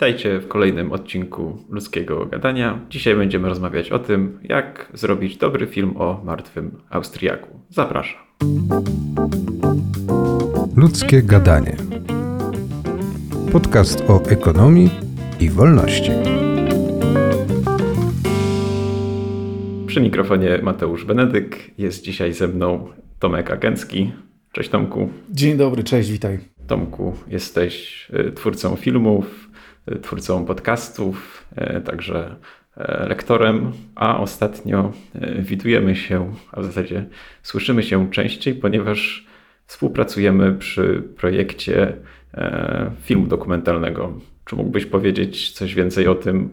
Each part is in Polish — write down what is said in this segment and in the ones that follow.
Witajcie w kolejnym odcinku Ludzkiego Gadania. Dzisiaj będziemy rozmawiać o tym, jak zrobić dobry film o martwym Austriaku. Zapraszam. Ludzkie Gadanie. Podcast o ekonomii i wolności. Przy mikrofonie Mateusz Benedyk. Jest dzisiaj ze mną Tomek Agęcki. Cześć Tomku. Dzień dobry, cześć, witaj. Tomku, jesteś y, twórcą filmów, twórcą podcastów, y, także lektorem, a ostatnio widujemy się, a w zasadzie słyszymy się częściej, ponieważ współpracujemy przy projekcie filmu dokumentalnego. Czy mógłbyś powiedzieć coś więcej o tym,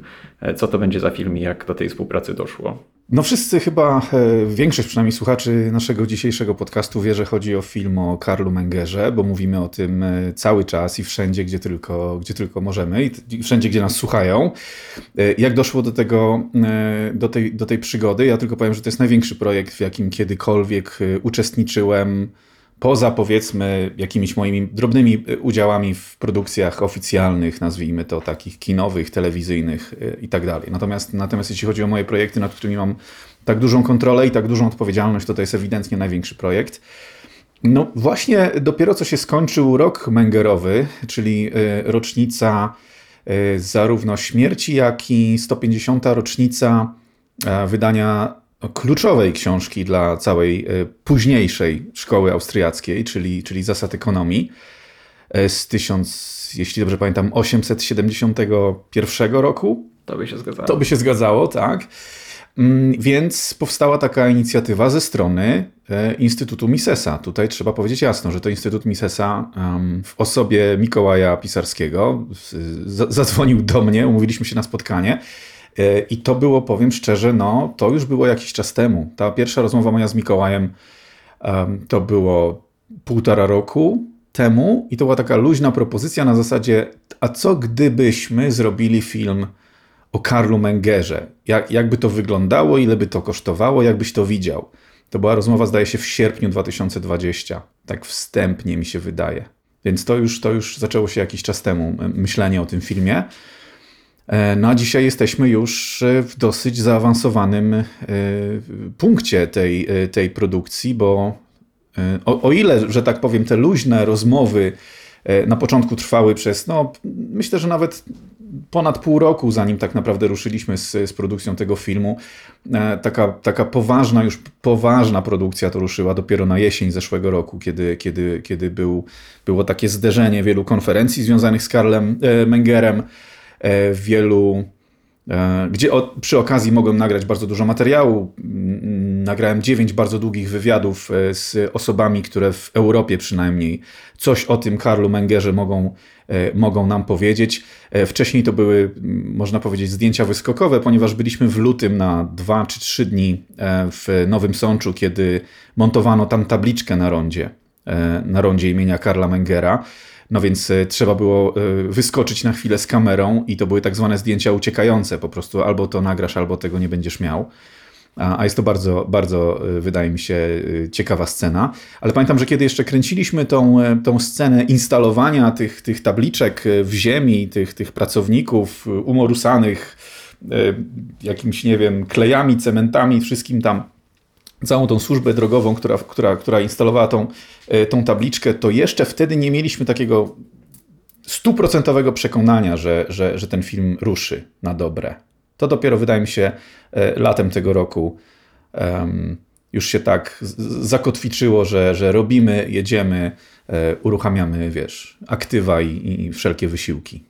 co to będzie za film i jak do tej współpracy doszło? No wszyscy chyba, e, większość przynajmniej słuchaczy naszego dzisiejszego podcastu wie, że chodzi o film o Karlu Mengerze, bo mówimy o tym e, cały czas i wszędzie, gdzie tylko, gdzie tylko możemy i wszędzie, gdzie nas słuchają. E, jak doszło do tego, do tej, do tej przygody? Ja tylko powiem, że to jest największy projekt, w jakim kiedykolwiek uczestniczyłem poza powiedzmy jakimiś moimi drobnymi e, udziałami w produkcjach oficjalnych, nazwijmy to takich kinowych, telewizyjnych e, i tak dalej. Natomiast, natomiast jeśli chodzi o moje projekty, nad którymi mam tak dużą kontrolę i tak dużą odpowiedzialność, to to jest ewidentnie największy projekt. No właśnie dopiero co się skończył rok Mengerowy, czyli e, rocznica zarówno śmierci, jak i 150. rocznica wydania kluczowej książki dla całej e, późniejszej szkoły austriackiej, czyli, czyli zasad ekonomii e, z 1000, jeśli dobrze pamiętam, 871 roku. To by się zgadzało. To by się zgadzało, tak. Mm, więc powstała taka inicjatywa ze strony e, Instytutu Misesa. Tutaj trzeba powiedzieć jasno, że to Instytut Misesa w osobie Mikołaja Pisarskiego zadzwonił do mnie, umówiliśmy się na spotkanie I to było, powiem szczerze, no to już było jakiś czas temu. Ta pierwsza rozmowa moja z Mikołajem to było półtora roku temu i to była taka luźna propozycja na zasadzie, a co gdybyśmy zrobili film o Karlu Mengerze? Jak, jakby to wyglądało, ile by to kosztowało, jakbyś to widział? To była rozmowa, zdaje się, w sierpniu 2020. Tak wstępnie mi się wydaje. Więc to już, to już zaczęło się jakiś czas temu, myślenie o tym filmie. E, no a dzisiaj jesteśmy już e, w dosyć zaawansowanym e, punkcie tej, tej produkcji, bo o, o ile, że tak powiem, te luźne rozmowy na początku trwały przez, no myślę, że nawet ponad pół roku, zanim tak naprawdę ruszyliśmy z, z produkcją tego filmu. Taka, taka poważna, już poważna produkcja to ruszyła dopiero na jesień zeszłego roku, kiedy, kiedy, kiedy był, było takie zderzenie wielu konferencji związanych z Karlem Mengerem. E, wielu e, gdzie przy okazji mogłem nagrać bardzo dużo materiału. Nagrałem dziewięć bardzo długich wywiadów e, z osobami, które w Europie przynajmniej coś o tym Karlu Mengerze mogą, mogą nam powiedzieć. Wcześniej to były, można powiedzieć, zdjęcia wyskokowe, ponieważ byliśmy w lutym na dwa czy trzy dni w Nowym Sączu, kiedy montowano tam tabliczkę na rondzie, na rondzie imienia Karla Mengera. No więc e, trzeba było e, wyskoczyć na chwilę z kamerą i to były tak zwane zdjęcia uciekające. Po prostu albo to nagrasz, albo tego nie będziesz miał. A jest to bardzo, bardzo, e, wydaje mi się, ciekawa scena. Ale pamiętam, że kiedy jeszcze kręciliśmy tą, tą scenę instalowania tych, tych tabliczek w ziemi, tych, tych pracowników umorusanych jakimś, nie wiem, klejami, cementami, wszystkim tam całą tą służbę drogową, która, która, która instalowała tą, e, tą tabliczkę, to jeszcze wtedy nie mieliśmy takiego stuprocentowego przekonania, że, że, że ten film ruszy na dobre. To dopiero, wydaje mi się, e, latem tego roku um, już się tak zakotwiczyło, że, że robimy, jedziemy, e, uruchamiamy, wiesz, aktywa i, i wszelkie wysiłki.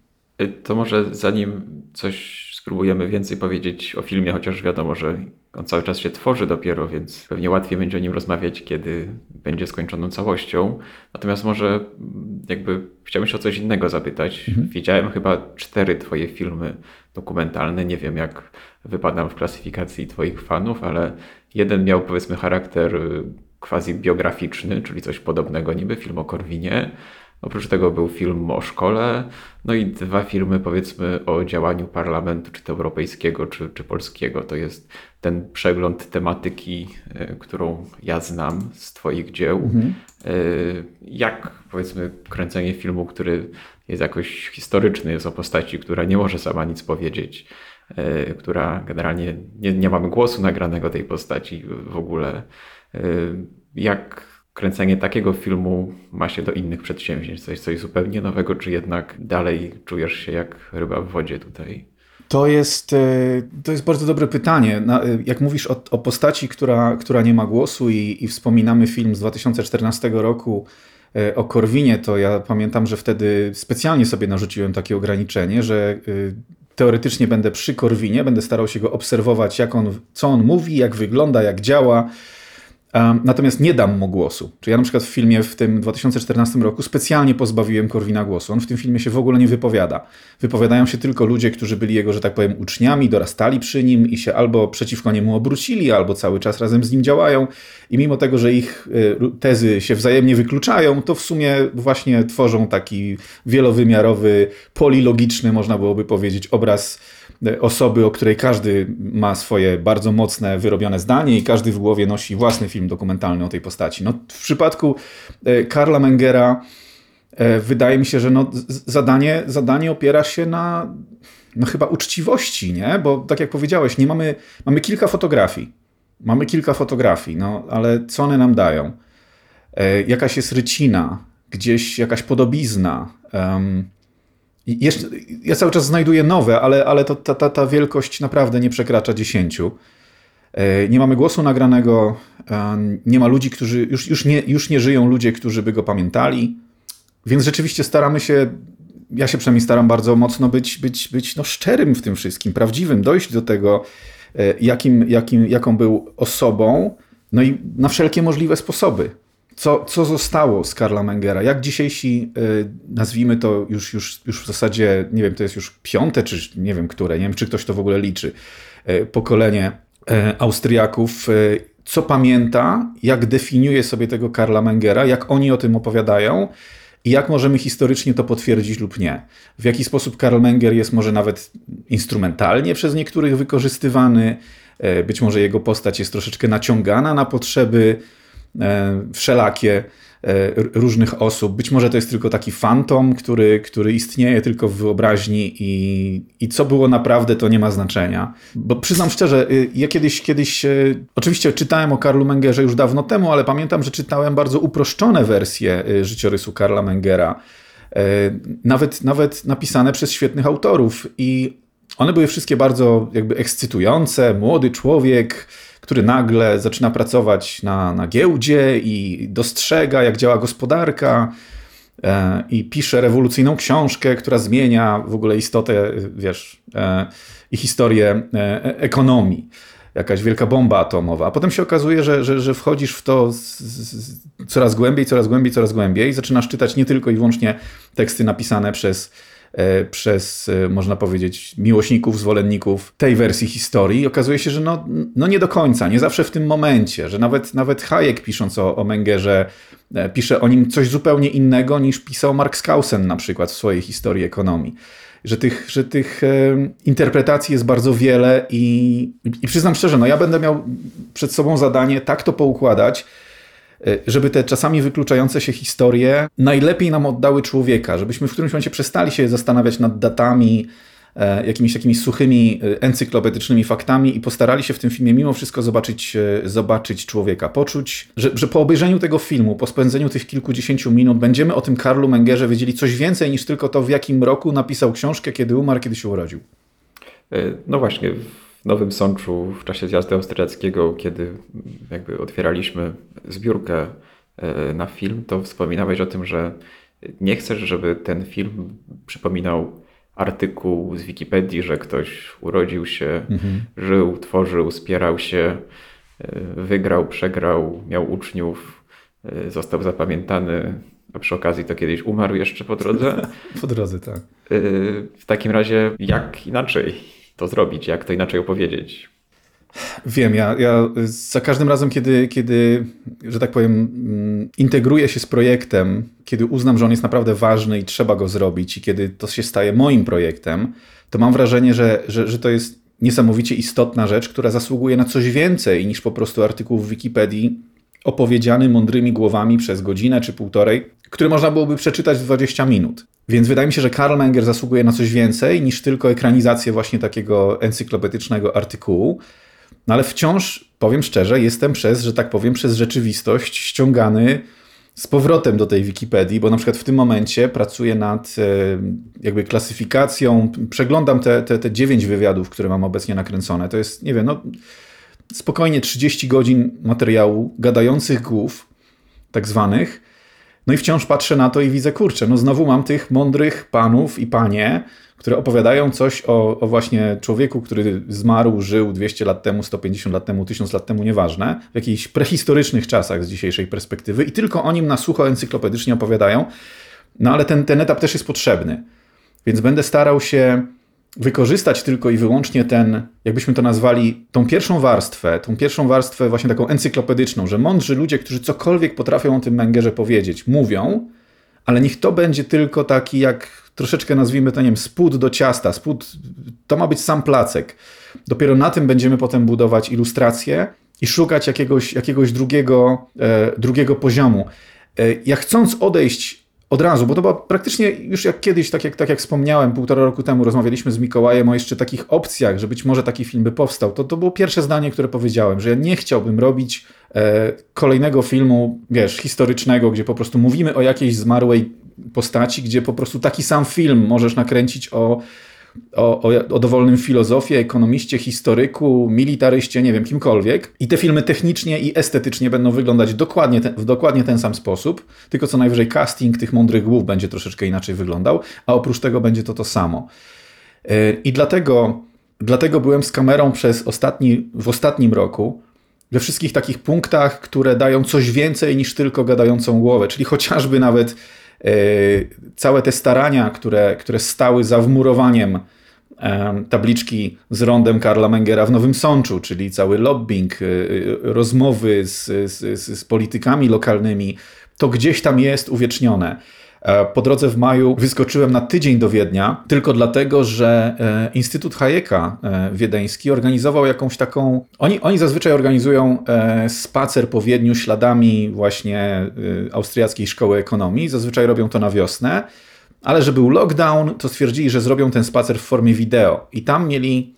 To może zanim coś spróbujemy więcej powiedzieć o filmie, chociaż wiadomo, że on cały czas się tworzy dopiero, więc pewnie łatwiej będzie o nim rozmawiać, kiedy będzie skończoną całością. Natomiast może jakby chciałbym się o coś innego zapytać. Mhm. Widziałem chyba cztery twoje filmy dokumentalne. Nie wiem, jak wypadam w klasyfikacji twoich fanów, ale jeden miał powiedzmy charakter quasi biograficzny, czyli coś podobnego niby film o Korwinie. Oprócz tego był film o szkole, no i dwa filmy powiedzmy o działaniu parlamentu, czy to europejskiego, czy, czy polskiego. To jest ten przegląd tematyki, e, którą ja znam z Twoich dzieł. Mhm. E, jak powiedzmy kręcenie filmu, który jest jakoś historyczny, jest o postaci, która nie może sama nic powiedzieć, e, która generalnie nie, nie mamy głosu nagranego tej postaci w ogóle. Jak kręcenie takiego filmu ma się do innych przedsięwzięć? Coś, coś zupełnie nowego, czy jednak dalej czujesz się jak ryba w wodzie tutaj? To jest, e, to jest bardzo dobre pytanie. E, jak mówisz o, o postaci, która, która nie ma głosu i, i wspominamy film z 2014 roku e, o Korwinie, to ja pamiętam, że wtedy specjalnie sobie narzuciłem takie ograniczenie, że teoretycznie będę przy Korwinie, będę starał się go obserwować, jak on, co on mówi, jak wygląda, jak działa, Natomiast nie dam mu głosu. Czy ja na przykład w filmie w tym 2014 roku specjalnie pozbawiłem Korwina głosu. On w tym filmie się w ogóle nie wypowiada. Wypowiadają się tylko ludzie, którzy byli jego, że tak powiem, uczniami, dorastali przy nim i się albo przeciwko niemu obrócili, albo cały czas razem z nim działają. I mimo tego, że ich y, tezy się wzajemnie wykluczają, to w sumie właśnie tworzą taki wielowymiarowy, polilogiczny, można byłoby powiedzieć, obraz osoby, o której każdy ma swoje bardzo mocne, wyrobione zdanie i każdy w głowie nosi własny film dokumentalny o tej postaci. No, w przypadku e, Karla Mengera e, wydaje mi się, że no, zadanie, zadanie opiera się na no, chyba uczciwości, nie? Bo tak jak powiedziałeś, nie mamy, mamy kilka fotografii. Mamy kilka fotografii, no ale co one nam dają? E, jakaś jest rycina, gdzieś jakaś podobizna. Um, jeszcze, ja cały czas znajduję nowe, ale, ale to, ta, ta, ta wielkość naprawdę nie przekracza dziesięciu. E, nie mamy głosu nagranego, e, nie ma ludzi, którzy już, już, nie, już nie żyją ludzie, którzy by go pamiętali. Więc rzeczywiście staramy się, ja się przynajmniej staram bardzo mocno być, być, być no szczerym w tym wszystkim, prawdziwym, dojść do tego, e, jakim, jakim, jaką był osobą, no i na wszelkie możliwe sposoby co, co zostało z Karla Mengera? Jak dzisiejsi, y, nazwijmy to już, już, już w zasadzie, nie wiem, to jest już piąte, czy nie wiem które, nie wiem, czy ktoś to w ogóle liczy, y, pokolenie y, Austriaków, co pamięta, jak definiuje sobie tego Karla Mengera, jak oni o tym opowiadają i jak możemy historycznie to potwierdzić lub nie. W jaki sposób Karl Menger jest może nawet instrumentalnie przez niektórych wykorzystywany, być może jego postać jest troszeczkę naciągana na potrzeby wszelakie e, różnych osób. Być może to jest tylko taki fantom, który, który istnieje tylko w wyobraźni i, i co było naprawdę, to nie ma znaczenia. Bo przyznam szczerze, y, ja kiedyś, kiedyś y, oczywiście czytałem o Karlu Mengerze już dawno temu, ale pamiętam, że czytałem bardzo uproszczone wersje y, życiorysu Karla Mengera. E, nawet, nawet napisane przez świetnych autorów i one były wszystkie bardzo jakby ekscytujące. Młody człowiek, który nagle zaczyna pracować na, na giełdzie i dostrzega, jak działa gospodarka e, i pisze rewolucyjną książkę, która zmienia w ogóle istotę, wiesz, e, i historię e, ekonomii. Jakaś wielka bomba atomowa. A potem się okazuje, że, że, że wchodzisz w to z, z, coraz głębiej, coraz głębiej, coraz głębiej. Zaczynasz czytać nie tylko i wyłącznie teksty napisane przez przez, e, można powiedzieć, miłośników, zwolenników tej wersji historii. I okazuje się, że no, no nie do końca, nie zawsze w tym momencie, że nawet, nawet Hayek pisząc o, o Mengerze e, pisze o nim coś zupełnie innego niż pisał Mark Skausen na przykład w swojej historii ekonomii. Że tych, że tych interpretacji jest bardzo wiele i, i przyznam szczerze, no ja będę miał przed sobą zadanie tak to poukładać, E, żeby te czasami wykluczające się historie najlepiej nam oddały człowieka, żebyśmy w którymś momencie przestali się zastanawiać nad datami, e, jakimiś takimi suchymi, e, encyklopedycznymi faktami i postarali się w tym filmie mimo wszystko zobaczyć, zobaczyć człowieka, poczuć, że, że po obejrzeniu tego filmu, po spędzeniu tych kilkudziesięciu minut, będziemy o tym Karlu Mengerze wiedzieli coś więcej niż tylko to, w jakim roku napisał książkę, kiedy umarł, kiedy się urodził. No właśnie, Nowym Sączu w czasie zjazdu austriackiego, kiedy jakby otwieraliśmy zbiórkę e, na film, to wspominałeś o tym, że nie chcesz, żeby ten film przypominał artykuł z Wikipedii, że ktoś urodził się, mhm. żył, tworzył, spierał się, e, wygrał, przegrał, miał uczniów, e, został zapamiętany, a przy okazji to kiedyś umarł jeszcze po drodze. po drodze, tak. W takim razie, jak inaczej? To zrobić? Jak to inaczej opowiedzieć? Wiem, ja, ja za każdym razem, kiedy, kiedy, że tak powiem, mm, integruję się z projektem, kiedy uznam, że on jest naprawdę ważny i trzeba go zrobić, i kiedy to się staje moim projektem, to mam wrażenie, że, że, że to jest niesamowicie istotna rzecz, która zasługuje na coś więcej niż po prostu artykuł w Wikipedii opowiedziany mądrymi głowami przez godzinę czy półtorej, który można byłoby przeczytać w 20 minut. Więc wydaje mi się, że Karl Menger zasługuje na coś więcej niż tylko ekranizację właśnie takiego encyklopedycznego artykułu. No ale wciąż, powiem szczerze, jestem przez, że tak powiem, przez rzeczywistość ściągany z powrotem do tej Wikipedii, bo na przykład w tym momencie pracuję nad e, jakby klasyfikacją, przeglądam te, te, te 9 wywiadów, które mam obecnie nakręcone. To jest, nie wiem, no spokojnie 30 godzin materiału gadających głów, tak zwanych. No i wciąż patrzę na to i widzę, kurczę, no znowu mam tych mądrych panów i panie, które opowiadają coś o, o, właśnie człowieku, który zmarł, żył 200 lat temu, 150 lat temu, 1000 lat temu, nieważne, w jakichś prehistorycznych czasach z dzisiejszej perspektywy i tylko o nim na sucho encyklopedycznie opowiadają. No ale ten, ten etap też jest potrzebny. Więc będę starał się wykorzystać tylko i wyłącznie ten, jakbyśmy to nazwali, tą pierwszą warstwę, tą pierwszą warstwę właśnie taką encyklopedyczną, że mądrzy ludzie, którzy cokolwiek potrafią o tym Mengerze powiedzieć, mówią, ale niech to będzie tylko taki jak troszeczkę nazwijmy to, nie wiem, spód do ciasta, spód, to ma być sam placek. Dopiero na tym będziemy potem budować ilustrację i szukać jakiegoś, jakiegoś drugiego, e, drugiego poziomu. E, ja chcąc odejść od razu, bo to była praktycznie już jak kiedyś, tak jak, tak jak wspomniałem, półtora roku temu rozmawialiśmy z Mikołajem o jeszcze takich opcjach, że być może taki film by powstał, to to było pierwsze zdanie, które powiedziałem, że ja nie chciałbym robić e, kolejnego filmu, wiesz, historycznego, gdzie po prostu mówimy o jakiejś zmarłej postaci, gdzie po prostu taki sam film możesz nakręcić o, o, o, o dowolnym filozofie, ekonomiście, historyku, militaryście, nie wiem, kimkolwiek. I te filmy technicznie i estetycznie będą wyglądać dokładnie w dokładnie ten sam sposób, tylko co najwyżej casting tych mądrych głów będzie troszeczkę inaczej wyglądał, a oprócz tego będzie to to samo. E, I dlatego, dlatego byłem z kamerą przez ostatni, w ostatnim roku, we wszystkich takich punktach, które dają coś więcej niż tylko gadającą głowę, czyli chociażby nawet całe te starania, które, które stały za wmurowaniem e, tabliczki z rondem Karla Mengera w Nowym Sączu, czyli cały lobbying, e, rozmowy z, z, z politykami lokalnymi, to gdzieś tam jest uwiecznione. E, po drodze w maju wyskoczyłem na tydzień do Wiednia, tylko dlatego, że e, Instytut Hayeka e, wiedeński organizował jakąś taką. Oni, oni zazwyczaj organizują spacer po Wiedniu śladami właśnie austriackiej szkoły ekonomii. Zazwyczaj robią to na wiosnę, ale że był lockdown, to stwierdzili, że zrobią ten spacer w formie wideo. I tam mieli.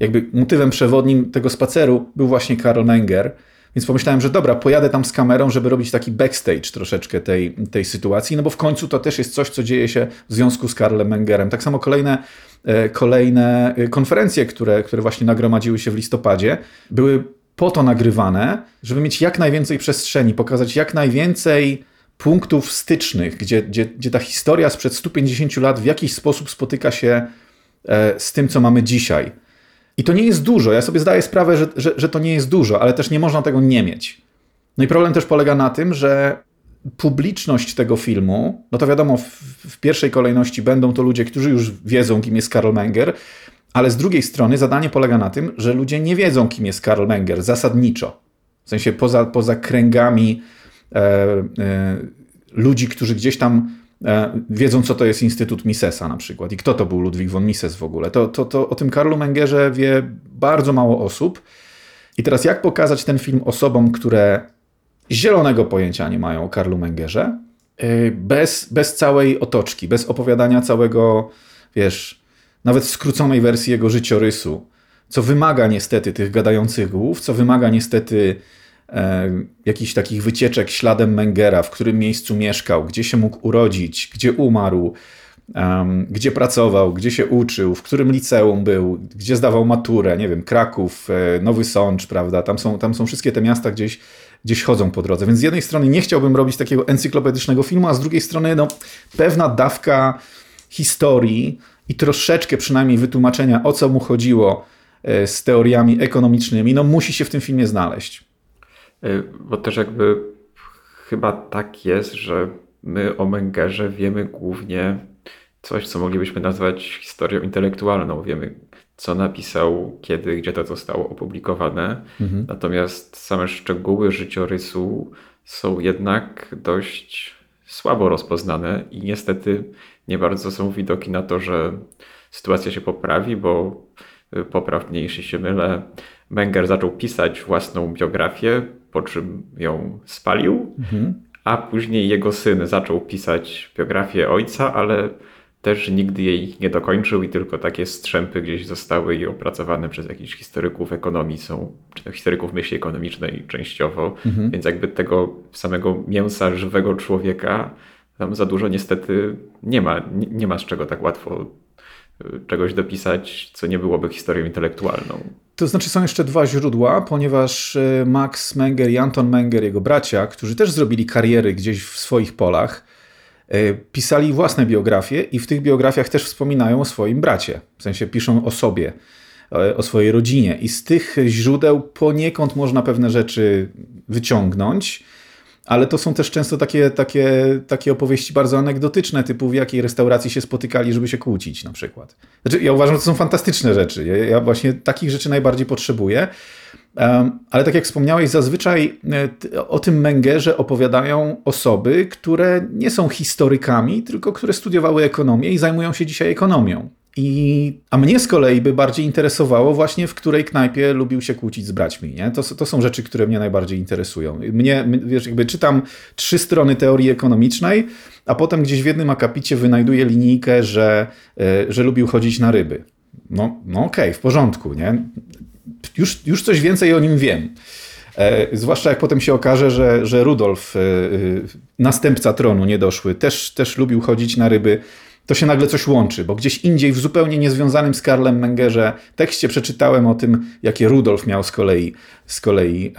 Jakby motywem przewodnim tego spaceru był właśnie Karl Menger więc pomyślałem, że dobra, pojadę tam z kamerą, żeby robić taki backstage troszeczkę tej, tej sytuacji, no bo w końcu to też jest coś, co dzieje się w związku z Karlem Mengerem. Tak samo kolejne, e, kolejne e, konferencje, które, które właśnie nagromadziły się w listopadzie, były po to nagrywane, żeby mieć jak najwięcej przestrzeni, pokazać jak najwięcej punktów stycznych, gdzie, gdzie, gdzie ta historia sprzed 150 lat w jakiś sposób spotyka się e, z tym, co mamy dzisiaj. I to nie jest dużo. Ja sobie zdaję sprawę, że, że, że to nie jest dużo, ale też nie można tego nie mieć. No i problem też polega na tym, że publiczność tego filmu, no to wiadomo, w, w, pierwszej kolejności będą to ludzie, którzy już wiedzą, kim jest Karl Menger, ale z drugiej strony zadanie polega na tym, że ludzie nie wiedzą, kim jest Karl Menger zasadniczo. W sensie poza, poza kręgami e, e, ludzi, którzy gdzieś tam wiedzą, co to jest Instytut Misesa na przykład i kto to był Ludwik von Mises w ogóle. To, to, to o tym Karlu Mengerze wie bardzo mało osób. I teraz jak pokazać ten film osobom, które zielonego pojęcia nie mają o Karlu Mengerze, e, bez, bez całej otoczki, bez opowiadania całego, wiesz, nawet skróconej wersji jego życiorysu, co wymaga niestety tych gadających głów, co wymaga niestety e, jakichś takich wycieczek śladem Mengera, w którym miejscu mieszkał, gdzie się mógł urodzić, gdzie umarł, um, gdzie pracował, gdzie się uczył, w którym liceum był, gdzie zdawał maturę, nie wiem, Kraków, e, Nowy Sącz, prawda? Tam są, tam są wszystkie te miasta gdzieś, gdzieś chodzą po drodze. Więc z jednej strony nie chciałbym robić takiego encyklopedycznego filmu, a z drugiej strony no, pewna dawka historii i troszeczkę przynajmniej wytłumaczenia, o co mu chodziło e, z teoriami ekonomicznymi, no musi się w tym filmie znaleźć. Y, bo też jakby chyba tak jest, że my o Mengerze wiemy głównie coś, co moglibyśmy nazwać historią intelektualną. Wiemy, co napisał, kiedy, gdzie to zostało opublikowane. Mhm. Natomiast same szczegóły życiorysu są jednak dość słabo rozpoznane i niestety nie bardzo są widoki na to, że sytuacja się poprawi, bo y, poprawnie, jeśli się mylę, Menger zaczął pisać własną biografię, po czym ją spalił, mhm. a później jego syn zaczął pisać biografię ojca, ale też nigdy jej nie dokończył i tylko takie strzępy gdzieś zostały i opracowane przez jakichś historyków ekonomii są, czy historyków myśli ekonomicznej częściowo, mhm. więc jakby tego samego mięsa żywego człowieka tam za dużo niestety nie ma, nie, ma z czego tak łatwo czegoś dopisać, co nie byłoby historią intelektualną. To znaczy są jeszcze dwa źródła, ponieważ y, Max Menger i Anton Menger, jego bracia, którzy też zrobili kariery gdzieś w swoich polach, y, pisali własne biografie i w tych biografiach też wspominają o swoim bracie. W sensie piszą o sobie, o swojej rodzinie. I z tych źródeł poniekąd można pewne rzeczy wyciągnąć ale to są też często takie, takie, takie opowieści bardzo anegdotyczne, typu w jakiej restauracji się spotykali, żeby się kłócić na przykład. Znaczy, ja uważam, że to są fantastyczne rzeczy. Ja, ja właśnie takich rzeczy najbardziej potrzebuję. Um, ale tak jak wspomniałeś, zazwyczaj e, o tym Mengerze opowiadają osoby, które nie są historykami, tylko które studiowały ekonomię i zajmują się dzisiaj ekonomią. I, a mnie z kolei by bardziej interesowało właśnie, w której knajpie lubił się kłócić z braćmi. Nie? To, to są rzeczy, które mnie najbardziej interesują. Mnie, wiesz, jakby czytam trzy strony teorii ekonomicznej, a potem gdzieś w jednym akapicie wynajduję linijkę, że, e, że lubił chodzić na ryby. No, no okej, okay, w porządku, nie? Już, już coś więcej o nim wiem. E, zwłaszcza jak potem się okaże, że, że Rudolf, e, następca tronu niedoszły, też, też lubił chodzić na ryby to się nagle coś łączy, bo gdzieś indziej w zupełnie niezwiązanym z Karlem Mengerze tekście przeczytałem o tym, jakie Rudolf miał z kolei, z kolei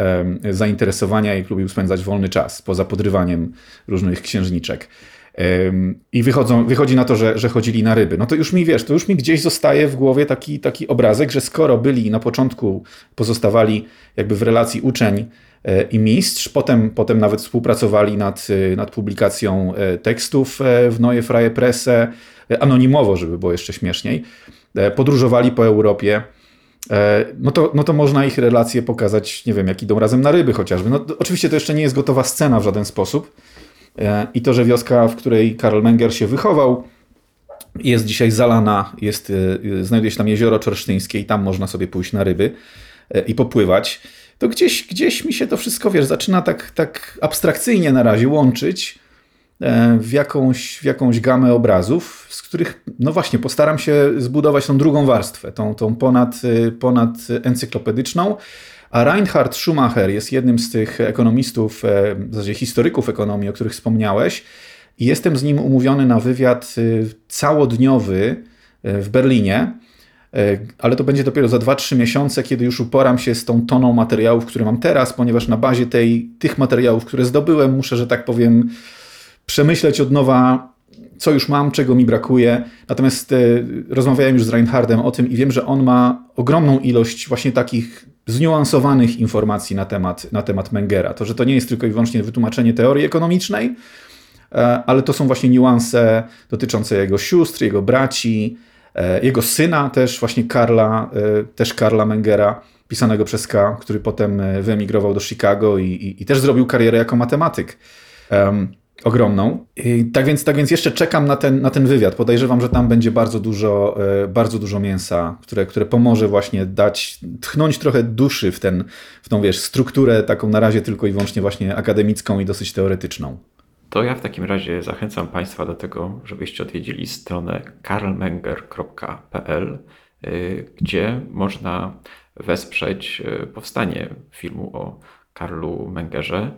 e, zainteresowania i lubił spędzać wolny czas poza podrywaniem różnych księżniczek. E, I wychodzą, wychodzi na to, że, że chodzili na ryby. No to już mi wiesz, to już mi gdzieś zostaje w głowie taki, taki obrazek, że skoro byli na początku, pozostawali jakby w relacji uczeń i mistrz. Potem, potem nawet współpracowali nad, e, nad publikacją e, tekstów w Neue Freie Presse, anonimowo, żeby było jeszcze śmieszniej. Podróżowali po Europie. No to, no to można ich relacje pokazać, nie wiem, jak idą razem na ryby chociażby. No, oczywiście to jeszcze nie jest gotowa scena w żaden sposób. I to, że wioska, w której Karl Menger się wychował, jest dzisiaj zalana, jest, znajduje się tam jezioro czorsztyńskie i tam można sobie pójść na ryby i popływać to gdzieś, gdzieś mi się to wszystko, wiesz, zaczyna tak, tak abstrakcyjnie na razie łączyć e, w jakąś, w jakąś gamę obrazów, z których, no właśnie, postaram się zbudować tą drugą warstwę, tą, tą ponad, e, ponad encyklopedyczną. A Reinhard Schumacher jest jednym z tych ekonomistów, e, w zasadzie historyków ekonomii, o których wspomniałeś. I jestem z nim umówiony na wywiad całodniowy w Berlinie. E, ale to będzie dopiero za 2-3 miesiące, kiedy już uporam się z tą toną materiałów, które mam teraz, ponieważ na bazie tej, tych materiałów, które zdobyłem, muszę, że tak powiem, przemyśleć od nowa, co już mam, czego mi brakuje. Natomiast e, rozmawiałem już z Reinhardem o tym i wiem, że on ma ogromną ilość właśnie takich zniuansowanych informacji na temat, na temat Mengera. To, że to nie jest tylko i wyłącznie wytłumaczenie teorii ekonomicznej, e, ale to są właśnie niuanse dotyczące jego sióstr, jego braci, jego syna też, właśnie Karla, e, też Karla Mengera, pisanego przez K, który potem e, wyemigrował do Chicago i, i, i też zrobił karierę jako matematyk. Um, ogromną. Tak, więc, tak więc jeszcze czekam na ten, na ten wywiad. Podejrzewam, że tam będzie bardzo dużo, bardzo dużo mięsa, które, które pomoże właśnie dać, tchnąć trochę duszy w, ten, w tą, wiesz, strukturę taką na razie tylko i wyłącznie właśnie akademicką i dosyć teoretyczną. To ja w takim razie zachęcam Państwa do tego, żebyście odwiedzili stronę karlmenger.pl, y, gdzie można wesprzeć y, powstanie filmu o Karlu Mengerze.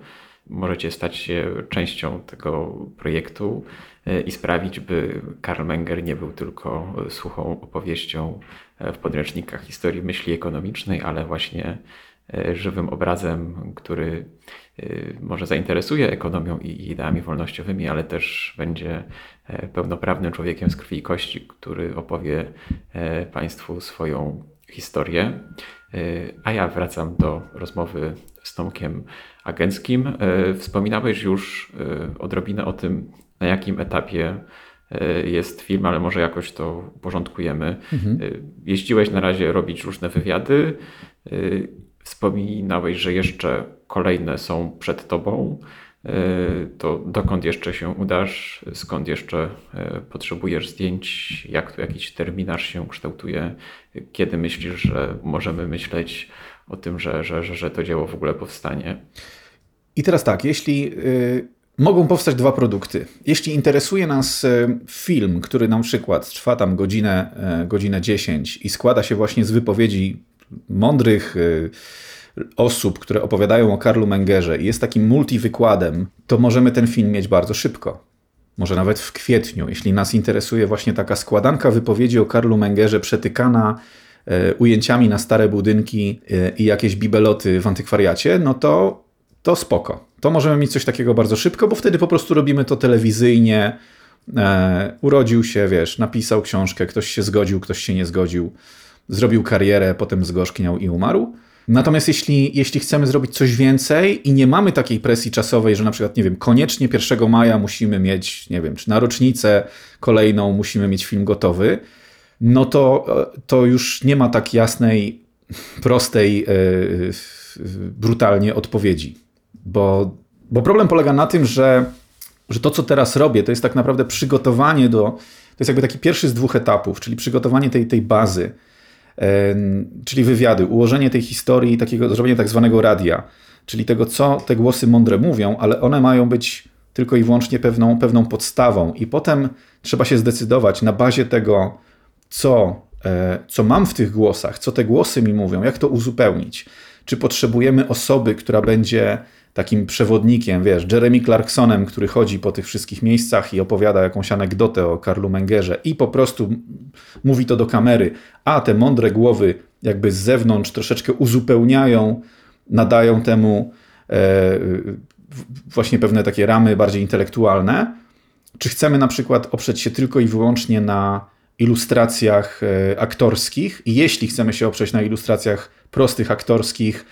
Możecie stać się częścią tego projektu y, i sprawić, by Karl Menger nie był tylko suchą opowieścią w podręcznikach historii myśli ekonomicznej, ale właśnie żywym obrazem, który może zainteresuje ekonomią i ideami wolnościowymi, ale też będzie e, pełnoprawnym człowiekiem z krwi i kości, który opowie e, Państwu swoją historię. E, a ja wracam do rozmowy z Tomkiem Agenckim. Wspominałeś już odrobinę o tym, na jakim etapie jest film, ale może jakoś to uporządkujemy. Mhm. Jeździłeś na razie robić różne wywiady. Wspominałeś, że jeszcze kolejne są przed tobą. To dokąd jeszcze się udasz? Skąd jeszcze potrzebujesz zdjęć? Jak tu jakiś terminarz się kształtuje? Kiedy myślisz, że możemy myśleć o tym, że, że, że, to dzieło w ogóle powstanie? I teraz tak, jeśli y, mogą powstać dwa produkty. Jeśli interesuje nas y, film, który na przykład trwa tam godzinę, y, godzinę 10 i składa się właśnie z wypowiedzi mądrych osób, które opowiadają o Karlu Mengerze i jest takim multiwykładem, to możemy ten film mieć bardzo szybko. Może nawet w kwietniu, jeśli nas interesuje właśnie taka składanka wypowiedzi o Karlu Mengerze przetykana ujęciami na stare budynki i jakieś bibeloty w antykwariacie, no to to spoko. To możemy mieć coś takiego bardzo szybko, bo wtedy po prostu robimy to telewizyjnie. E, urodził się, wiesz, napisał książkę, ktoś się zgodził, ktoś się nie zgodził, zrobił karierę, potem zgorzkniał i umarł. Natomiast jeśli, jeśli chcemy zrobić coś więcej i nie mamy takiej presji czasowej, że na przykład, nie wiem, koniecznie 1 maja musimy mieć, nie wiem, czy na rocznicę kolejną musimy mieć film gotowy, no to, e, to już nie ma tak jasnej, prostej, yy, brutalnie odpowiedzi. Bo, bo problem polega na tym, że, że to, co teraz robię, to jest tak naprawdę przygotowanie do. To jest jakby taki pierwszy z dwóch etapów, czyli przygotowanie tej, tej bazy, czyli wywiady, ułożenie tej historii, takiego, zrobienie tak zwanego radia, czyli tego, co te głosy mądre mówią, ale one mają być tylko i wyłącznie pewną, pewną podstawą, i potem trzeba się zdecydować na bazie tego, co, e, co mam w tych głosach, co te głosy mi mówią, jak to uzupełnić. Czy potrzebujemy osoby, która będzie takim przewodnikiem, wiesz, Jeremy Clarksonem, który chodzi po tych wszystkich miejscach i opowiada jakąś anegdotę o Karlu Mengerze i po prostu mówi to do kamery, a te mądre głowy jakby z zewnątrz troszeczkę uzupełniają, nadają temu e, właśnie pewne takie ramy bardziej intelektualne. Czy chcemy na przykład oprzeć się tylko i wyłącznie na ilustracjach e, aktorskich i jeśli chcemy się oprzeć na ilustracjach prostych aktorskich,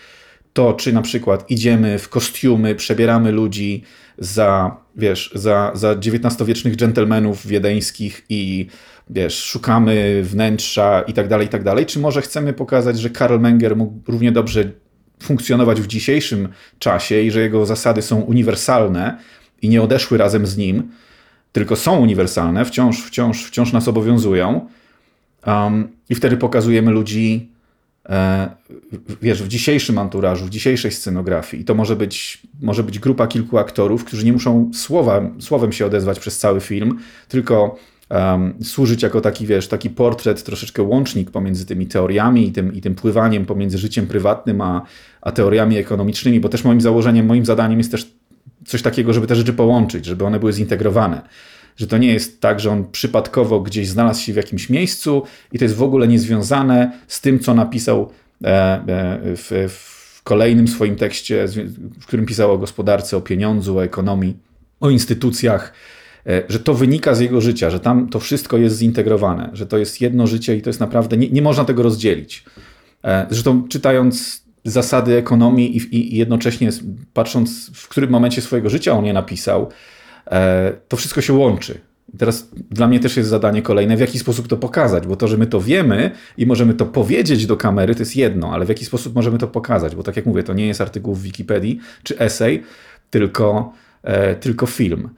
to czy na przykład idziemy w kostiumy, przebieramy ludzi za, wiesz, za, za XIX-wiecznych dżentelmenów wiedeńskich i wiesz, szukamy wnętrza i tak dalej, i tak dalej, czy może chcemy pokazać, że Karl Menger mógł równie dobrze funkcjonować w dzisiejszym czasie i że jego zasady są uniwersalne i nie odeszły razem z nim, tylko są uniwersalne, wciąż, wciąż, wciąż nas obowiązują. Um, I wtedy pokazujemy ludzi wiesz, w dzisiejszym anturażu, w dzisiejszej scenografii. I to może być, może być grupa kilku aktorów, którzy nie muszą słowa, słowem się odezwać przez cały film, tylko um, służyć jako taki, wiesz, taki portret, troszeczkę łącznik pomiędzy tymi teoriami i tym, i tym pływaniem pomiędzy życiem prywatnym a, a teoriami ekonomicznymi, bo też moim założeniem, moim zadaniem jest też coś takiego, żeby te rzeczy połączyć, żeby one były zintegrowane że to nie jest tak, że on przypadkowo gdzieś znalazł się w jakimś miejscu i to jest w ogóle niezwiązane z tym, co napisał e, e, w, w kolejnym swoim tekście, w którym pisał o gospodarce, o pieniądzu, o ekonomii, o instytucjach, e, że to wynika z jego życia, że tam to wszystko jest zintegrowane, że to jest jedno życie i to jest naprawdę, nie, nie można tego rozdzielić. Zresztą czytając zasady ekonomii i, i jednocześnie patrząc, w którym momencie swojego życia on je napisał, to wszystko się łączy. Teraz dla mnie też jest zadanie kolejne, w jaki sposób to pokazać, bo to, że my to wiemy i możemy to powiedzieć do kamery, to jest jedno, ale w jaki sposób możemy to pokazać, bo tak jak mówię, to nie jest artykuł w Wikipedii czy esej, tylko, e, tylko film.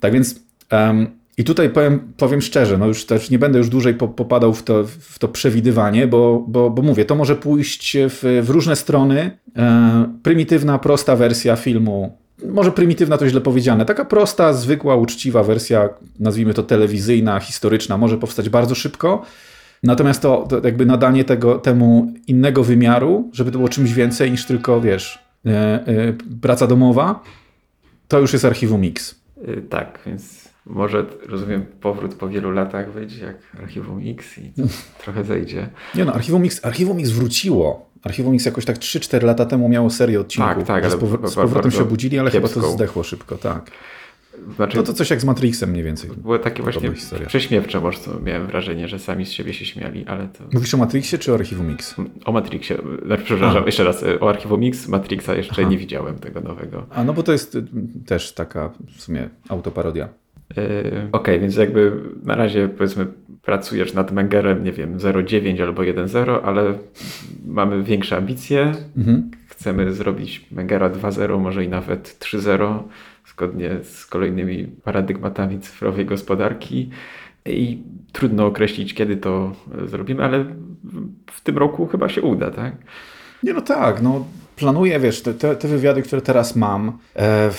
Tak więc um, i tutaj powiem, powiem szczerze, no już też nie będę już dłużej po, popadał w to, w to przewidywanie, bo, bo, bo mówię, to może pójść w, w różne strony. E, prymitywna, prosta wersja filmu może prymitywna to źle powiedziane, taka prosta, zwykła, uczciwa wersja, nazwijmy to telewizyjna, historyczna, może powstać bardzo szybko. Natomiast to, to jakby nadanie tego, temu innego wymiaru, żeby to było czymś więcej niż tylko, wiesz, e, e, praca domowa, to już jest archiwum X. Yy, tak, więc może, rozumiem, powrót po wielu latach wyjdzie jak archiwum X i trochę zejdzie. Nie no, archiwum X, archiwum X wróciło. Archiwum X jakoś tak 3-4 lata temu miało serię odcinków. Tak, tak. Ale z, z powrotem się obudzili, ale chyba to zdechło szybko, tak. Znaczy, to, to coś jak z Matrixem mniej więcej. Było takie właśnie historia. prześmiewcze, może miałem wrażenie, że sami z siebie się śmiali, ale to... Mówisz o Matrixie czy o Archiwum X? O Matrixie, znaczy, przepraszam, A. jeszcze raz, o Archiwum X, Matrixa jeszcze Aha. nie widziałem tego nowego. A no bo to jest y, też taka w sumie autoparodia. Okej, okay, więc jakby na razie powiedzmy pracujesz nad Mengerem, nie wiem, 0,9 albo 1,0, ale mamy większe ambicje. Mhm. Chcemy zrobić Mengera 2,0, może i nawet 3,0, zgodnie z kolejnymi paradygmatami cyfrowej gospodarki. I trudno określić, kiedy to zrobimy, ale w tym roku chyba się uda, tak? Nie, no tak, no planuję, wiesz, te, te wywiady, które teraz mam, e,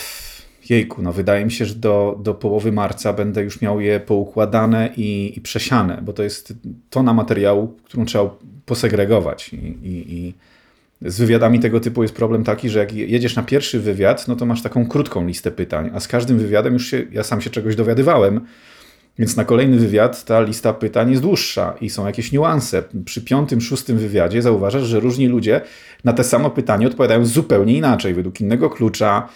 jejku, no wydaje mi się, że do, do połowy marca będę już miał je poukładane i, i przesiane, bo to jest tona materiału, którą trzeba posegregować i, i, i z wywiadami tego typu jest problem taki, że jak jedziesz na pierwszy wywiad, no to masz taką krótką listę pytań, a z każdym wywiadem już się, ja sam się czegoś dowiadywałem, więc na kolejny wywiad ta lista pytań jest dłuższa i są jakieś niuanse. Przy piątym, szóstym wywiadzie zauważasz, że różni ludzie na te samo pytanie odpowiadają zupełnie inaczej, według innego klucza.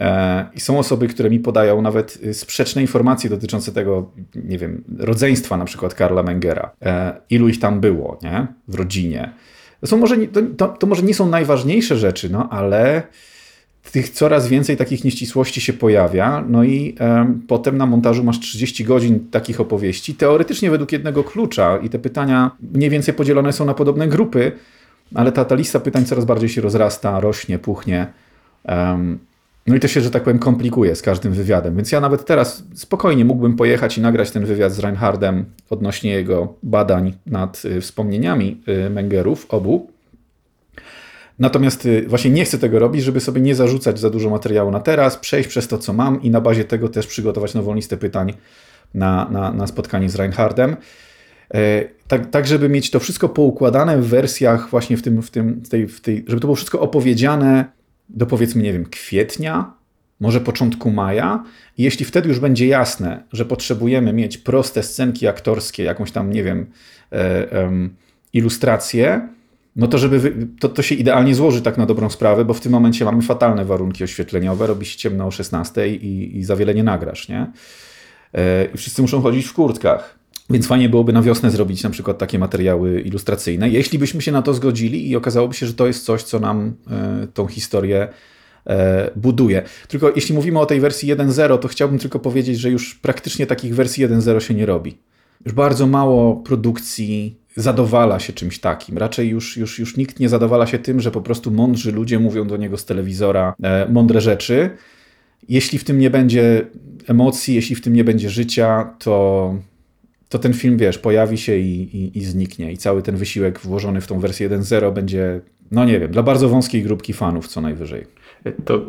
E, I są osoby, które mi podają nawet y, sprzeczne informacje dotyczące tego, nie wiem, rodzeństwa na przykład Karla Mengera. E, ilu ich tam było, nie? W rodzinie. To, są może, to, to może nie są najważniejsze rzeczy, no ale tych coraz więcej takich nieścisłości się pojawia, no i potem na montażu masz 30 godzin takich opowieści, teoretycznie według jednego klucza i te pytania mniej więcej podzielone są na podobne grupy, ale ta, ta lista pytań coraz bardziej się rozrasta, rośnie, puchnie. Um, no i to się, że tak powiem, komplikuje z każdym wywiadem. Więc ja nawet teraz spokojnie mógłbym pojechać i nagrać ten wywiad z Reinhardem odnośnie jego badań nad y, wspomnieniami y, Mengerów, obu. Natomiast y, właśnie nie chcę tego robić, żeby sobie nie zarzucać za dużo materiału na teraz, przejść przez to, co mam i na bazie tego też przygotować nową listę pytań na, na, na spotkanie z Reinhardem. E, tak, tak, żeby mieć to wszystko poukładane w wersjach właśnie w tym, w tym, w tej, w tej, żeby to było wszystko opowiedziane do powiedzmy, nie wiem, kwietnia, może początku maja. I jeśli wtedy już będzie jasne, że potrzebujemy mieć proste scenki aktorskie, jakąś tam, nie wiem, e, e, ilustrację, no to żeby to, to się idealnie złoży tak na dobrą sprawę, bo w tym momencie mamy fatalne warunki oświetleniowe, robi się ciemno o 16 i, i za wiele nie nagrasz, nie? E, I wszyscy muszą chodzić w kurtkach. Więc fajnie byłoby na wiosnę zrobić na przykład takie materiały ilustracyjne, jeśli byśmy się na to zgodzili i okazałoby się, że to jest coś, co nam e, tą historię e, buduje. Tylko jeśli mówimy o tej wersji 1.0, to chciałbym tylko powiedzieć, że już praktycznie takich wersji 1.0 się nie robi. Już bardzo mało produkcji zadowala się czymś takim. Raczej już, już, już nikt nie zadowala się tym, że po prostu mądrzy ludzie mówią do niego z telewizora e, mądre rzeczy. Jeśli w tym nie będzie emocji, jeśli w tym nie będzie życia, to, to ten film, wiesz, pojawi się i, i, i zniknie. I cały ten wysiłek włożony w tą wersję 1.0 będzie, no nie wiem, dla bardzo wąskiej grupki fanów co najwyżej. To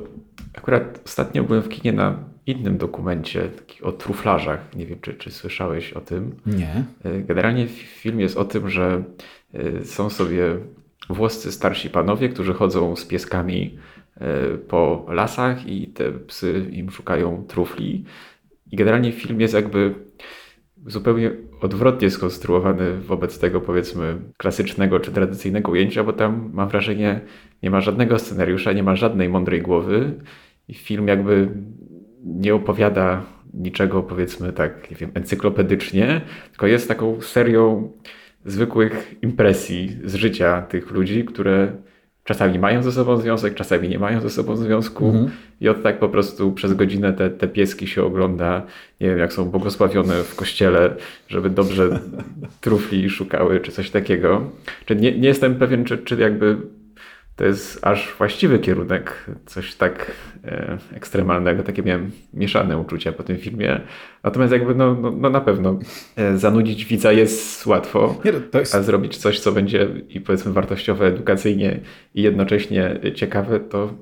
akurat ostatnio byłem w kinie na innym dokumencie o truflarzach. Nie wiem, czy, czy słyszałeś o tym. Nie. Generalnie film jest o tym, że e, są sobie włoscy starsi panowie, którzy chodzą z pieskami e, po lasach i te psy im szukają trufli. I generalnie film jest jakby zupełnie odwrotnie skonstruowany wobec tego, powiedzmy, klasycznego czy tradycyjnego ujęcia, bo tam mam wrażenie, nie ma żadnego scenariusza, nie ma żadnej mądrej głowy. I film jakby nie opowiada niczego, powiedzmy tak, nie wiem, encyklopedycznie, tylko jest taką serią zwykłych impresji z życia tych ludzi, które czasami mają ze sobą związek, czasami nie mają ze sobą związku. Mhm. I od tak po prostu przez godzinę te, te pieski się ogląda, nie wiem, jak są błogosławione w kościele, żeby dobrze trufli szukały, czy coś takiego. Czy nie, nie jestem pewien, czy, czy jakby to jest aż właściwy kierunek, coś tak e, ekstremalnego. Takie miałem mieszane uczucia po tym filmie. Natomiast jakby no, no, no na pewno e, zanudzić widza jest łatwo, Nie, no, jest... a zrobić coś, co będzie i powiedzmy wartościowe edukacyjnie i jednocześnie ciekawe, to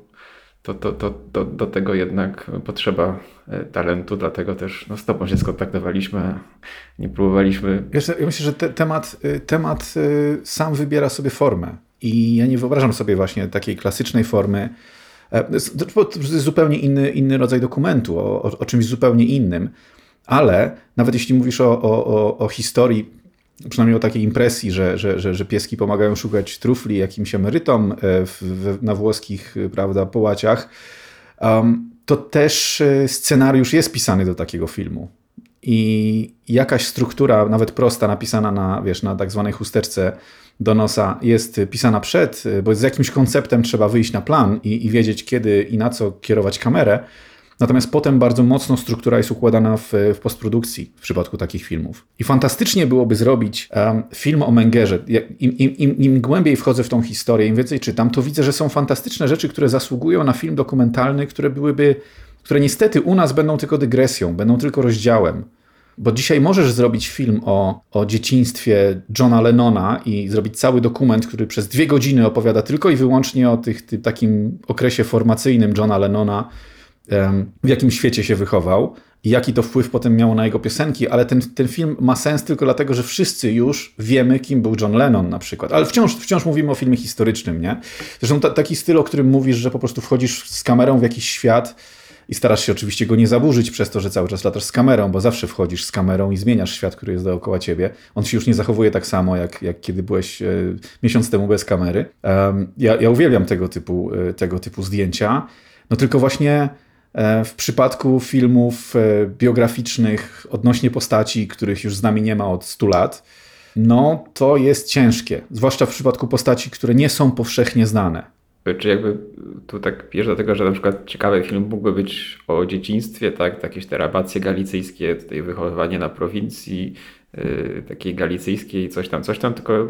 to, to, to, to, do tego jednak potrzeba e, talentu, dlatego też no, z Tobą się skontaktowaliśmy, nie próbowaliśmy. Wiesz, ja myślę, że te, temat, y, temat y, sam wybiera sobie formę. I ja nie wyobrażam sobie właśnie takiej klasycznej formy. E, to jest zupełnie inny, inny rodzaj dokumentu, o, o, czymś zupełnie innym. Ale nawet jeśli mówisz o, o, o historii, przynajmniej o takiej impresji, że, że, że, że pieski pomagają szukać trufli jakimś emerytom e, w, w, na włoskich prawda, połaciach, um, to też e, scenariusz jest pisany do takiego filmu. I jakaś struktura, nawet prosta, napisana na, wiesz, na tak zwanej chusteczce do nosa jest pisana przed, bo z jakimś konceptem trzeba wyjść na plan i, i wiedzieć, kiedy i na co kierować kamerę, Natomiast potem bardzo mocno struktura jest układana w, w postprodukcji w przypadku takich filmów. I fantastycznie byłoby zrobić um, film o Mengerze. Im, im, im, Im głębiej wchodzę w tą historię, im więcej czytam, to widzę, że są fantastyczne rzeczy, które zasługują na film dokumentalny, które byłyby, które niestety u nas będą tylko dygresją, będą tylko rozdziałem. Bo dzisiaj możesz zrobić film o, o dzieciństwie Johna Lennona i zrobić cały dokument, który przez dwie godziny opowiada tylko i wyłącznie o tych, tym takim okresie formacyjnym Johna Lennona, w jakim świecie się wychował i jaki to wpływ potem miało na jego piosenki, ale ten, ten film ma sens tylko dlatego, że wszyscy już wiemy, kim był John Lennon na przykład. Ale wciąż, wciąż mówimy o filmie historycznym, nie? Zresztą ta, taki styl, o którym mówisz, że po prostu wchodzisz z kamerą w jakiś świat, i starasz się oczywiście go nie zaburzyć przez to, że cały czas latasz z kamerą, bo zawsze wchodzisz z kamerą i zmieniasz świat, który jest dookoła ciebie. On się już nie zachowuje tak samo, jak, jak kiedy byłeś e, miesiąc temu bez kamery. Ja, ja uwielbiam tego typu, e, tego typu zdjęcia. No tylko właśnie e, w przypadku filmów biograficznych odnośnie postaci, których już z nami nie ma od 100 lat, no to jest ciężkie. Zwłaszcza w przypadku postaci, które nie są powszechnie znane. Czy jakby tu tak bierze do tego, że na przykład ciekawy film mógłby być o dzieciństwie, tak? Jakieś te rabacje galicyjskie, tutaj wychowywanie na prowincji yy, takiej galicyjskiej, coś tam, coś tam, tylko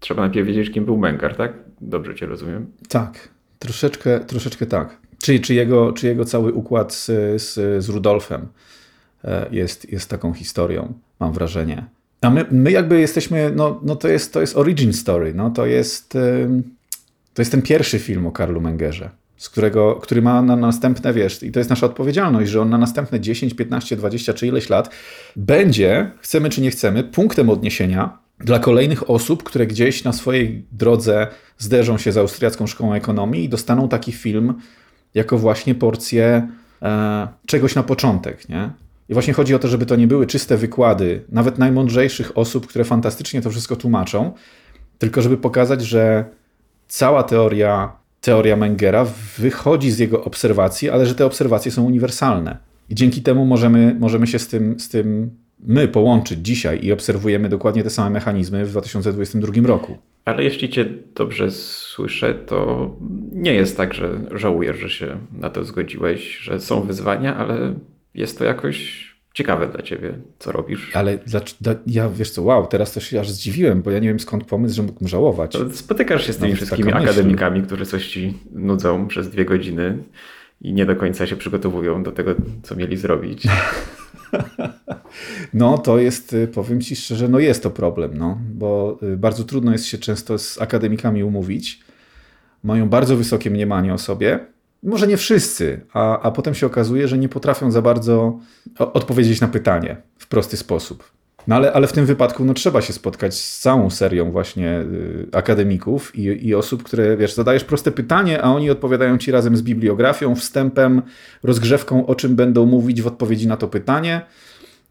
trzeba najpierw wiedzieć, kim był Mengar, tak? Dobrze cię rozumiem? Tak, troszeczkę, troszeczkę tak. Czy, czy, jego, czy jego cały układ z, z, z Rudolfem e, jest, jest taką historią, mam wrażenie. A my, my jakby jesteśmy, no, no to, jest, to jest origin story, no to jest... Yy to jest ten pierwszy film o Karlu Mengerze, z którego, który ma na następne, wiesz, i to jest nasza odpowiedzialność, że on na następne 10, 15, 20 czy ileś lat będzie, chcemy czy nie chcemy, punktem odniesienia dla kolejnych osób, które gdzieś na swojej drodze zderzą się z austriacką szkołą ekonomii i dostaną taki film jako właśnie porcję e, czegoś na początek, nie? I właśnie chodzi o to, żeby to nie były czyste wykłady, nawet najmądrzejszych osób, które fantastycznie to wszystko tłumaczą, tylko żeby pokazać, że cała teoria, teoria Mengera wychodzi z jego obserwacji, ale że te obserwacje są uniwersalne. I dzięki temu możemy, możemy się z tym, z tym my połączyć dzisiaj i obserwujemy dokładnie te same mechanizmy w 2022 roku. Ale jeśli cię dobrze słyszę, to nie jest tak, że żałujesz, że się na to zgodziłeś, że są wyzwania, ale jest to jakoś ciekawe dla ciebie, co robisz. Ale dla, dla, ja wiesz co, wow, teraz też się aż zdziwiłem, bo ja nie wiem skąd pomysł, że mógłbym żałować. To spotykasz się z tymi no, wszystkimi akademikami, którzy coś ci nudzą przez dwie godziny i nie do końca się przygotowują do tego, co mieli zrobić. No, to jest, y, powiem ci szczerze, no jest to problem, no, bo y, bardzo trudno jest się często z akademikami umówić. Mają bardzo wysokie mniemanie o sobie może nie wszyscy, a, a potem się okazuje, że nie potrafią za bardzo odpowiedzieć na pytanie w prosty sposób. No ale, ale w tym wypadku no, trzeba się spotkać z całą serią właśnie y, akademików i, i osób, które, wiesz, zadajesz proste pytanie, a oni odpowiadają ci razem z bibliografią, wstępem, rozgrzewką, o czym będą mówić w odpowiedzi na to pytanie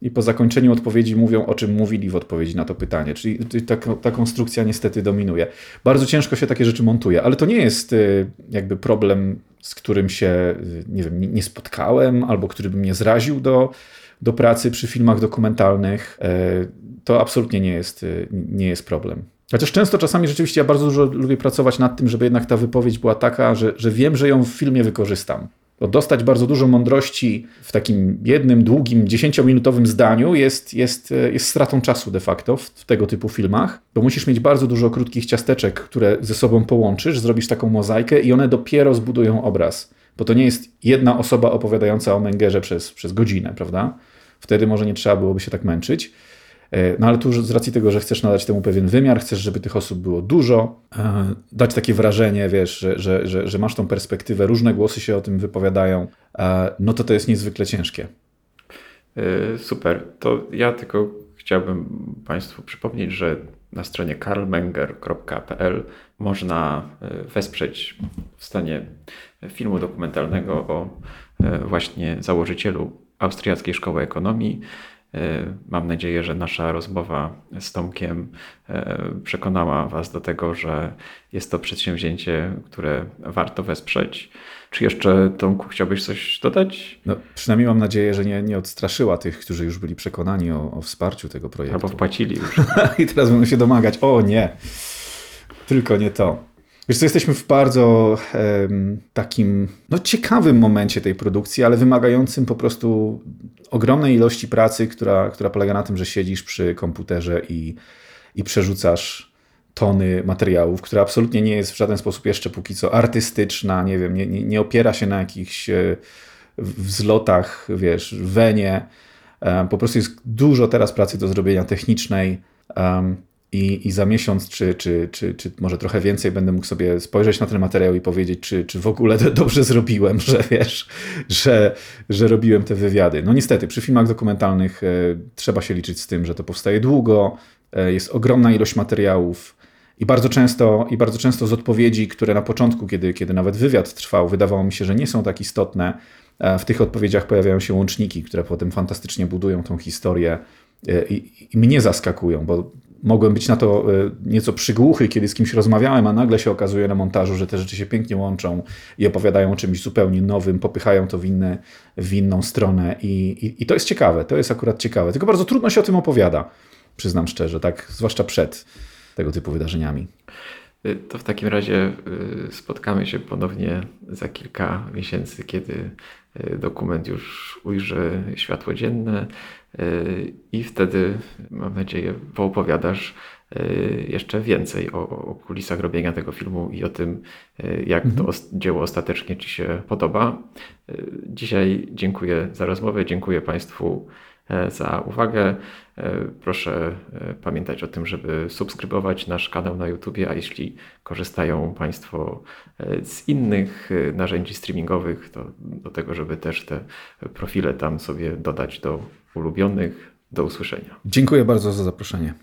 i po zakończeniu odpowiedzi mówią, o czym mówili w odpowiedzi na to pytanie. Czyli ta, ta konstrukcja niestety dominuje. Bardzo ciężko się takie rzeczy montuje, ale to nie jest y, jakby problem, z którym się nie, wiem, nie spotkałem albo który by mnie zraził do, do pracy przy filmach dokumentalnych. Y, to absolutnie nie jest, nie jest problem. Chociaż często czasami rzeczywiście ja bardzo dużo lubię pracować nad tym, żeby jednak ta wypowiedź była taka, że, że wiem, że ją w filmie wykorzystam. Dostać bardzo dużo mądrości w takim jednym, długim, dziesięciominutowym zdaniu jest, jest, jest stratą czasu de facto w, w, tego typu filmach, bo musisz mieć bardzo dużo krótkich ciasteczek, które ze sobą połączysz, zrobisz taką mozaikę i one dopiero zbudują obraz. Bo to nie jest jedna osoba opowiadająca o Mengerze przez, przez godzinę, prawda? Wtedy może nie trzeba byłoby się tak męczyć. E, no ale tu z racji tego, że chcesz nadać temu pewien wymiar, chcesz, żeby tych osób było dużo, e, dać takie wrażenie, wiesz, że, że, że, że masz tą perspektywę, różne głosy się o tym wypowiadają, e, no to to jest niezwykle ciężkie. Super. To ja tylko chciałbym Państwu przypomnieć, że na stronie karlmenger.pl można wesprzeć w stanie filmu dokumentalnego o właśnie założycielu Austriackiej Szkoły Ekonomii. E, mam nadzieję, że nasza rozmowa z Tomkiem e, przekonała Was do tego, że jest to przedsięwzięcie, które warto wesprzeć. Czy jeszcze, Tomku, chciałbyś coś dodać? No, przynajmniej mam nadzieję, że nie, nie odstraszyła tych, którzy już byli przekonani o, o wsparciu tego projektu. Albo wpłacili już. I teraz będą się domagać, o nie, tylko nie to. Wiesz co, jesteśmy w bardzo takim no, ciekawym momencie tej produkcji, ale wymagającym po prostu ogromnej ilości pracy, która, która polega na tym, że siedzisz przy komputerze i, i przerzucasz tony materiałów, która absolutnie nie jest w żaden sposób jeszcze póki co artystyczna, nie wiem, nie, nie, nie opiera się na jakichś e, wzlotach, wiesz, wenie. E, po prostu jest dużo teraz pracy do zrobienia technicznej i, i za miesiąc, czy, czy, czy, czy może trochę więcej, będę mógł sobie spojrzeć na ten materiał i powiedzieć, czy, czy w ogóle dobrze zrobiłem, że wiesz, że, że robiłem te wywiady. No niestety, przy filmach dokumentalnych e, trzeba się liczyć z tym, że to powstaje długo, jest ogromna ilość materiałów i bardzo często, i bardzo często z odpowiedzi, które na początku, kiedy, kiedy nawet wywiad trwał, wydawało mi się, że nie są tak istotne, e, w tych odpowiedziach pojawiają się łączniki, które potem fantastycznie budują tą historię e, i, i mnie zaskakują, bo mogłem być na to e, nieco przygłuchy, kiedy z kimś rozmawiałem, a nagle się okazuje na montażu, że te rzeczy się pięknie łączą i opowiadają o czymś zupełnie nowym, popychają to w, inne, w inną stronę i, i, i to jest ciekawe, to jest akurat ciekawe, tylko bardzo trudno się o tym opowiada, przyznam szczerze, tak, zwłaszcza przed tego typu wydarzeniami. Y, to w takim razie y, spotkamy się ponownie za kilka miesięcy, kiedy y, dokument już ujrzy światło dzienne i wtedy, mam nadzieję, poopowiadasz jeszcze więcej o, o kulisach robienia tego filmu i o tym, jak mhm. to dzieło ostatecznie Ci się podoba. Dzisiaj dziękuję za rozmowę, dziękuję Państwu E, za uwagę. E, proszę e, pamiętać o tym, żeby subskrybować nasz kanał na YouTube, a jeśli korzystają Państwo z innych narzędzi streamingowych, to do tego, żeby też te profile tam sobie dodać do ulubionych. Do usłyszenia. Dziękuję bardzo za zaproszenie.